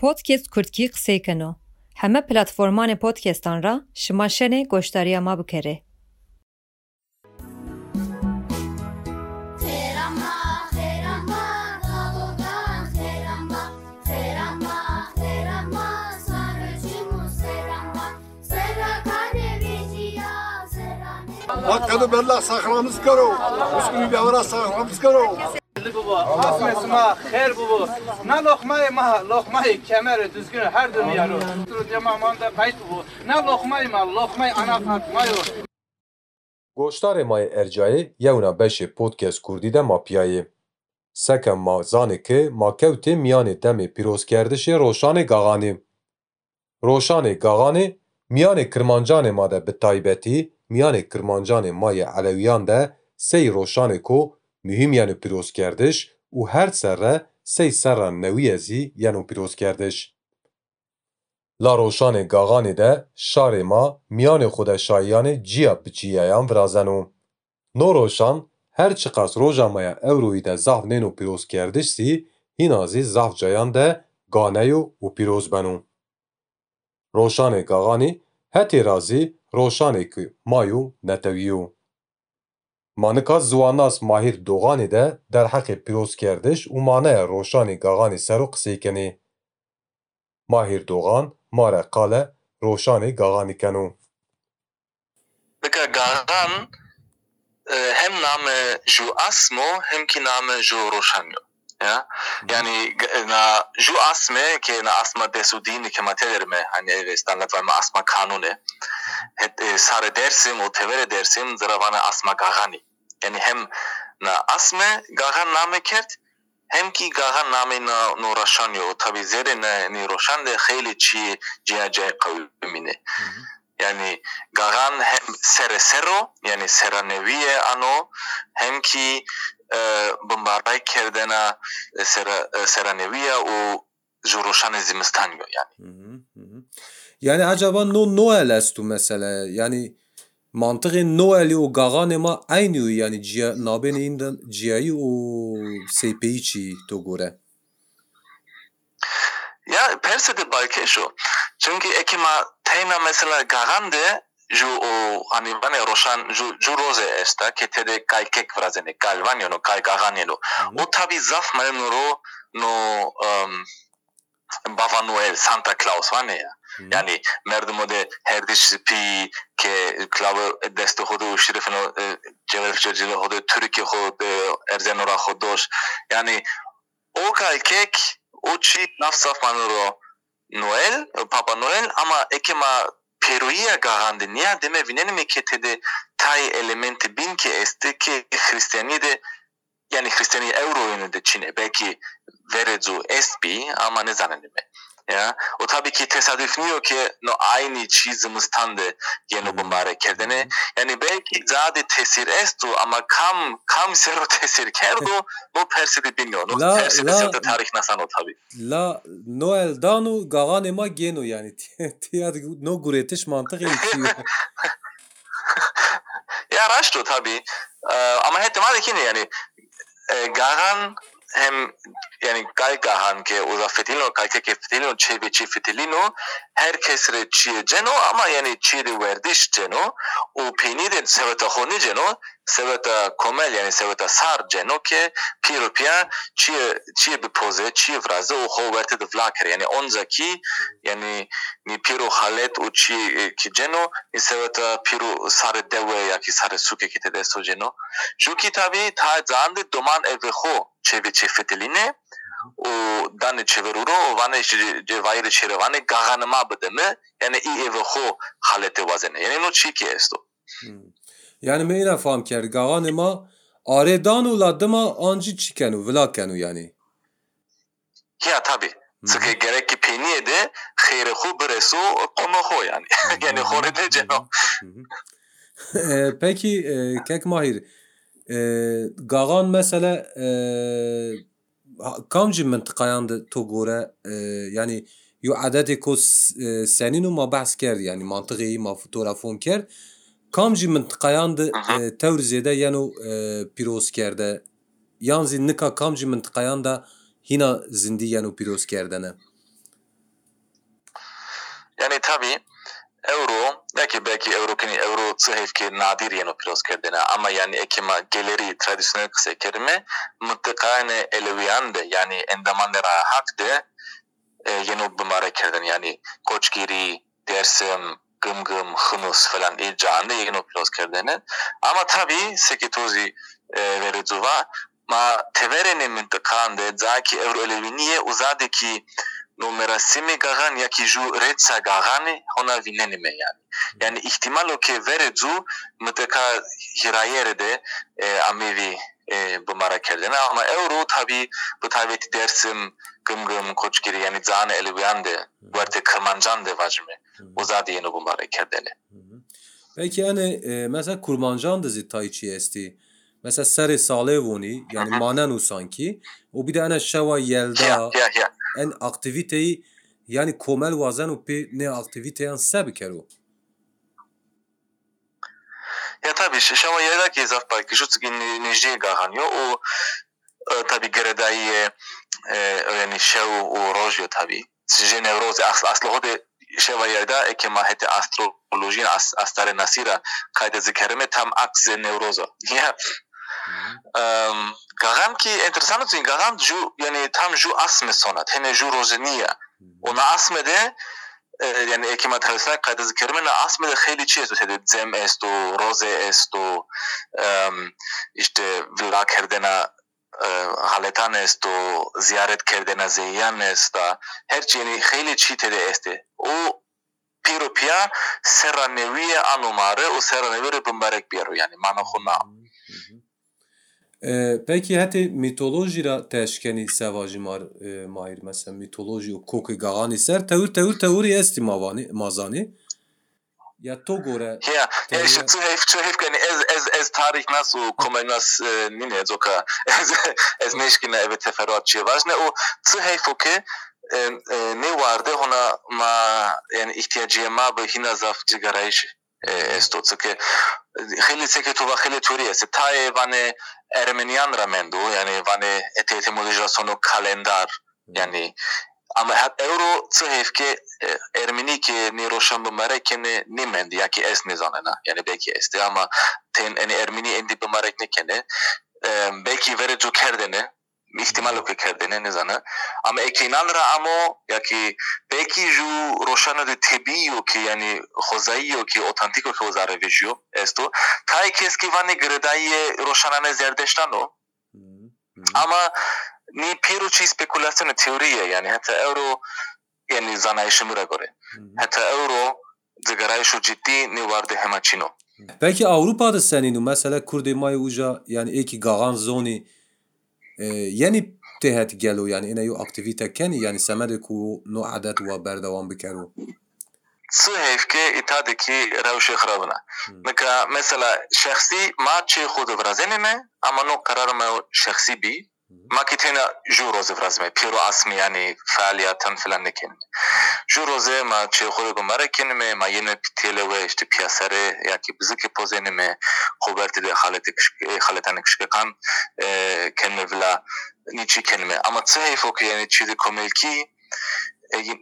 Podcast Kurdkî qisêkeno. Heme platformanê podcastan ra şima şenê goşdariya ma bikare. Xeranma, xeranma, dalogan xeranma, xeranma, xeranma, sarıcımı xeranma, serakane بابا آسم اسما خیر بابا نه لخمه گوشتار ما ارجایه یونا بشه پودکست کردی ده ما پیایه. سکم ما زانه که ما کوته میان دم پیروز کردش روشان گاغانه. روشان گاغانه میان کرمانجان ما ده به تایبتی میان کرمانجان ما علویان ده سی روشان کو مهم یعنی پیروز کردش و هر سره سی سره نوی ازی یعنی پیروز کردش. لا روشان گاغانی ده شار ما میان خود شایان جیا بچی ایان ورازنو. نو روشان هر چقدر روژامایا اوروی ده زهو نینو پیروز کردش سی هینازی زهو جایان ده گانه و پیروز بنو. روشان گاغانی هتی رازی روشانی که مایو نتویو. Manika ziwanas Mahîr Doganê de derheqê pîrozkerdiş û maneya Roşanê Gaxanê ser û qisêkenê. Mahîr Dogan mare qale Roşanê Gaxanî kenû. Bika garan e, hem name ju asmo hem ki name ju roşanyo. Ya yani na ju asme ke na asma desudini ke matelerime hani standart var asma kanune. Het e, sare dersim o tevere dersim zaravana asma gagani. Yani hem na asme gagan name kert hem ki gagan name na no roşanyo. Tabi zere na ni roşan de kheli çi ciha ciha kavimine. Yani gagan hem sere sero yani seraneviye ano hem ki e, bombaray kerdena e, sera, e, seraneviye o juroshan zimistan yani. Hı hı, hı hı. Yani acaba no Noel estu mesela yani gagane ma aynı yani ciha nabene inden cihayı o seypeyi çi to gore. Ya perse de balke şu. Çünkü ekima teyna mesela gagan de ju o hani bana roşan ju, ju roze esta ke tede kay kek vrazene galvanyo no kay gaganelo. O tabi zaf malenoro no um, Baba Noel, Santa Claus var ne ya? Yani merdum de her dişipi ke klavı deste hodu şerifino cevher çocuğu hodu Türkiye hodu erzenora hodoş. Yani o kalkek o çi nafsaf manoro Noel, Papa Noel ama ekema Peru'ya garandi niya deme vineni mi ketede tay elementi bin ki este ki Hristiyani de yani Hristiyani euro yönünde Çin'e belki verezu esbi ama ne zannedime. Ya, o tabii ki tesadüf niyor ki no aynı çizimizden de yeni bombare kendine. Yani belki zade tesir estu ama kam kam sero tesir kerdo no persidi bilmiyor. No La- persidi la- sero tarih nasan o tabii. La Noel danu gagane ma geno yani. Tiyad no guretiş mantığı ilkiyor. Ya raşto tabii. Ee, ama ki ne yani e, garan هم یعنی گایگا هم که اوزا فتیلینو کایکه که فتیلینو چه به چی فتیلینو هر کس ره چیه جنو اما یعنی چی ره وردیش جنو او پینی ده سبتا خونی جنو سبتا کمل یعنی سبتا سار جنو که پیرو پیا چیه, چیه بپوزه چیه ورازه او خو ورته ده ولاکر یعنی اونزا کی یعنی نی پیرو خالت او چی که جنو نی سبتا پیرو سار دوه یا کی سار سوکه که تده سو جنو جو کتابی تا زاند دومان اوه خو çeve çefeteline o dane çeveruro o vane je vayre çerevane gaganıma bedeme yani i eve ho halete vazene. Yani me ina fam ker gagane ma are danu la dima anji çikenu vla kenu yani. ya tabi. Sıkı gerek ki peniye de xeyre ho bereso kono ho yani. Yani hore de hı. Eee, Peki eee, Kek Mahir Gagan mesela ha- kamcı mıntıkayan da to gore eee, yani yo adeti ko eee, senin ma bahs ker yani mantığı iyi ma fotoğrafon ker. Kamcı mıntıkayan da tevrizede yani eee, piroz kerde. Yan zinnika kamcı mıntıkayan da hina zindi yani piroz kerdene. Yani tabii euro belki belki euro ki euro sıhhif ki nadir yeni piros kerdene ama yani ekima geleri tradisyonel kısa kerime mıntıkane eleviyan de yani endaman ra hak de e, yeni bımara kerden yani koçgiri dersim gım gım hınus falan i canlı yeni piros kerdene ama tabii sekitozi e, verizuva ma teverene mıntıkande zaki euro eleviniye uzadeki numerasimi gagan ya ki ju retsa gagani ona vinenime yani. Yani ihtimal o ki verezu mutlaka hirayere de e, amevi e, bumara kendine ama euro tabi bu tabi dersim gım gım koçgiri yani zane elviyan de verte kırmancan de vajme uzadi yeni bumara kendine. Peki yani e, mesela kurmancan da zitayı çi esti. Mesela seri salevoni yani manen u sanki. O bir de ana şeva yelda en aktiviteyi yani komel vazen u pe ne aktiviteyan se bikero. Ya tabii şama yera ki zaf parki şu sıkın nijye gahan yo o e, tabii geredayi e, yani şev o rojyo tabii. Sizce nevroz aslı aslı hode şeva yerda eke mahete astrolojin as, astare nasira kayda zikerime tam aksi nevrozo. Ya гарам ки интересно цин гарам жу яъне там жу асме сонат ҳеме жу розения она асмеде э, яъне экимат ҳависна қайда зикермена асмеде хеле чи эсту седе дзем эсту розе эсту иште вила кердена حالتان است و زیارت کردن زیان است هر چینی خیلی چی تده است او پیرو پیا سرانوی انوماره و سرانوی رو بمبرک بیارو یعنی من خونا peki heti mitoloji ra teşkeni sevajı mar e, mahir mesela mitoloji o koku gagani ser tevür tevür tevür esti mavani mazani. Ya to gore Tabii. ja, ich zu helfen, zu helfen, yani ez ez ez tarih nasıl kommen nas nine zoka ez ez nicht genau evet teferruatçı važne o zu helfen ki e, e, ne vardı ona ma yani ihtiyacıma bu hina zaf cigarayış esto ki خیلی سکه تو و خیلی توری است تای وانه ارمنیان را مندو yani وانه etimolojizasyonu kalendar yani ama hat euro tsehef ki e, Ermeni ki ni roşan bu marek ni ni mendi ya ki es ne zanena yani belki esti ama ten yani Ermeni endi bu marek ne kene e, belki vere jo kerdene ihtimal o ki kerdene ne zana. Ama ekinan ra amo ya ki belki ju roşana de tebiyo ki yani hozaiyo ki otantiko ki ozare vejiyo esto. Tai keski vane gredaye roşanane zerdeştano ama ni piruçi spekülasyon teoriye yani hatta euro yani zanayışımıra göre hatta euro zigarayışu ciddi ne vardı hemaçino Peki Avrupa'da senin mesela Kurdê mayê uja yani eki gagan zonî یعنی تهت گلو یعنی این یو اکتیویتا کنی یعنی سمده کو نو عدد و بردوام بکرو صحیف که ایتا دکی روش خرابنه مثلا شخصی ما چه خود ورزنی نه اما نو قرار ما شخصی بی. جو روزه فرازمه پیرو اسمی یعنی فعالیتن فلان نکنه جو روزه ما چه خود بماره کنه ما یه تیله و اشت پیاسره یا که بزه که پوزه نمه خوبرت ده خالت خالتان کشکه کان کنه ولا نیچی کنه اما چه حیفو که یعنی چیزی کملکی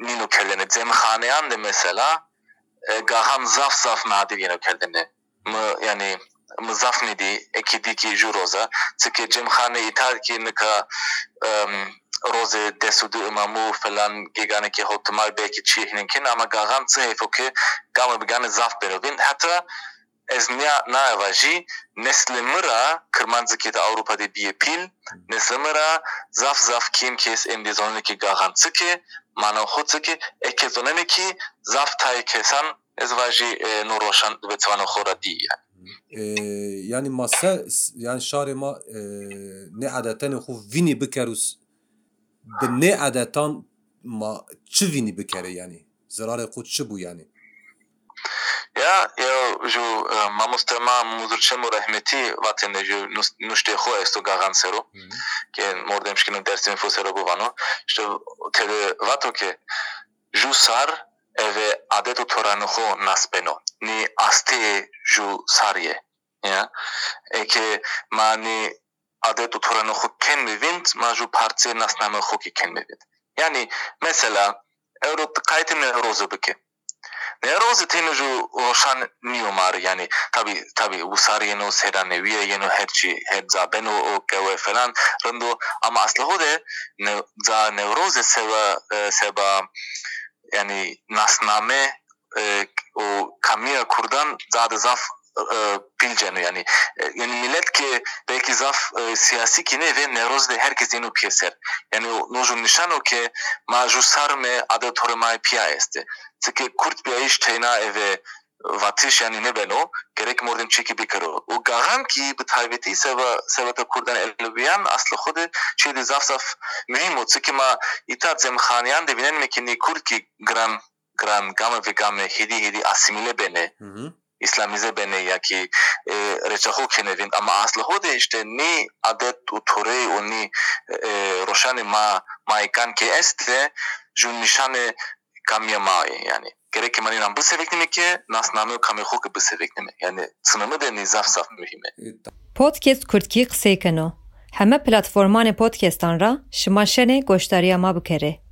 نینو کردنه زم خانیان ده مثلا گاهم زاف زاف nadir yine kendine yani մզախնիդի էկիդիկի ժուրոզա ցկե ջմխանը իտարկի նկա ռոզե դեսուդու իմամու ֆլան գեգանը կի հոտմար բեկի չիհնինքին ամա գաղան ցեֆոքե կամը բգանը զավ բերովին հատա ez niya navaji neslemira kırmanzıki de Avrupa'da bir pil neslemira zaf zaf kim kes endizoniki garanti ki manohutsi ki ekezonemi ki zaf tay kesan ez vaji noroşan ve tsvanohora diye. یعنی ماسه یعنی شار ما نه عادتان خو وینی بکروس به نه عادتان ما چه وینی بکره یعنی ضرار خود چه بو یعنی یا یا جو ما مستما مدرچم و رحمتی وقتی نجو نشته خو استو گاغان سرو که مردمش که درس میفو سرو بوانو شتو تده وقتو که جو سر اوه عادت و تورانو خو نسبنو ni asti ju sarje ja? Eke mani adet oturanı hukuk kenmevint maju partiye nasname hukuki kenmevint yani mesela Avrupa kaytın Eurozu bike? Nevrozi teni ju roşan niyo mar yani tabi tabi usar yeno sedan neviye yeno herçi hebza ben o o keve falan rendo ama aslı o de ne za nevrozi seva e, seva yani nasname e, o kamiya kurdan zade zaf e, pilcenu yani. E, yani millet ki belki zaf e, siyasi kine ve nevroz de herkes yenu piyeser yani o noju nişano ki ma ju sarme adı torma piya este Çünkü kurt bir iş teyna eve vatiş yani ne beno gerek mordin çeki bir karo. O. Garan ki bu taybeti seva sevata kurdan elbiyan aslı xude çedi zaf zaf mühim o. Çünkü ma itat zemxaniyan de binen mekini kurt ki gran gran game vegame hidi hidi asimile bene իսլամիզե բենե յակի ռեջախո քենևին ամա ասլհոդե իշտե նի ադետ ու թորե ու նի ռոշանը մա մայքան կե էստե դե, ջուն նիշանը կամիամայ յանի gerek ki manin ambus seveknimi ki nasname kame khok bu seveknimi yani sınımı da nizaf saf mühime podcast kurtki qsekano Heme platformanê podcastan ra şimaşenê goşdariya ma bikere.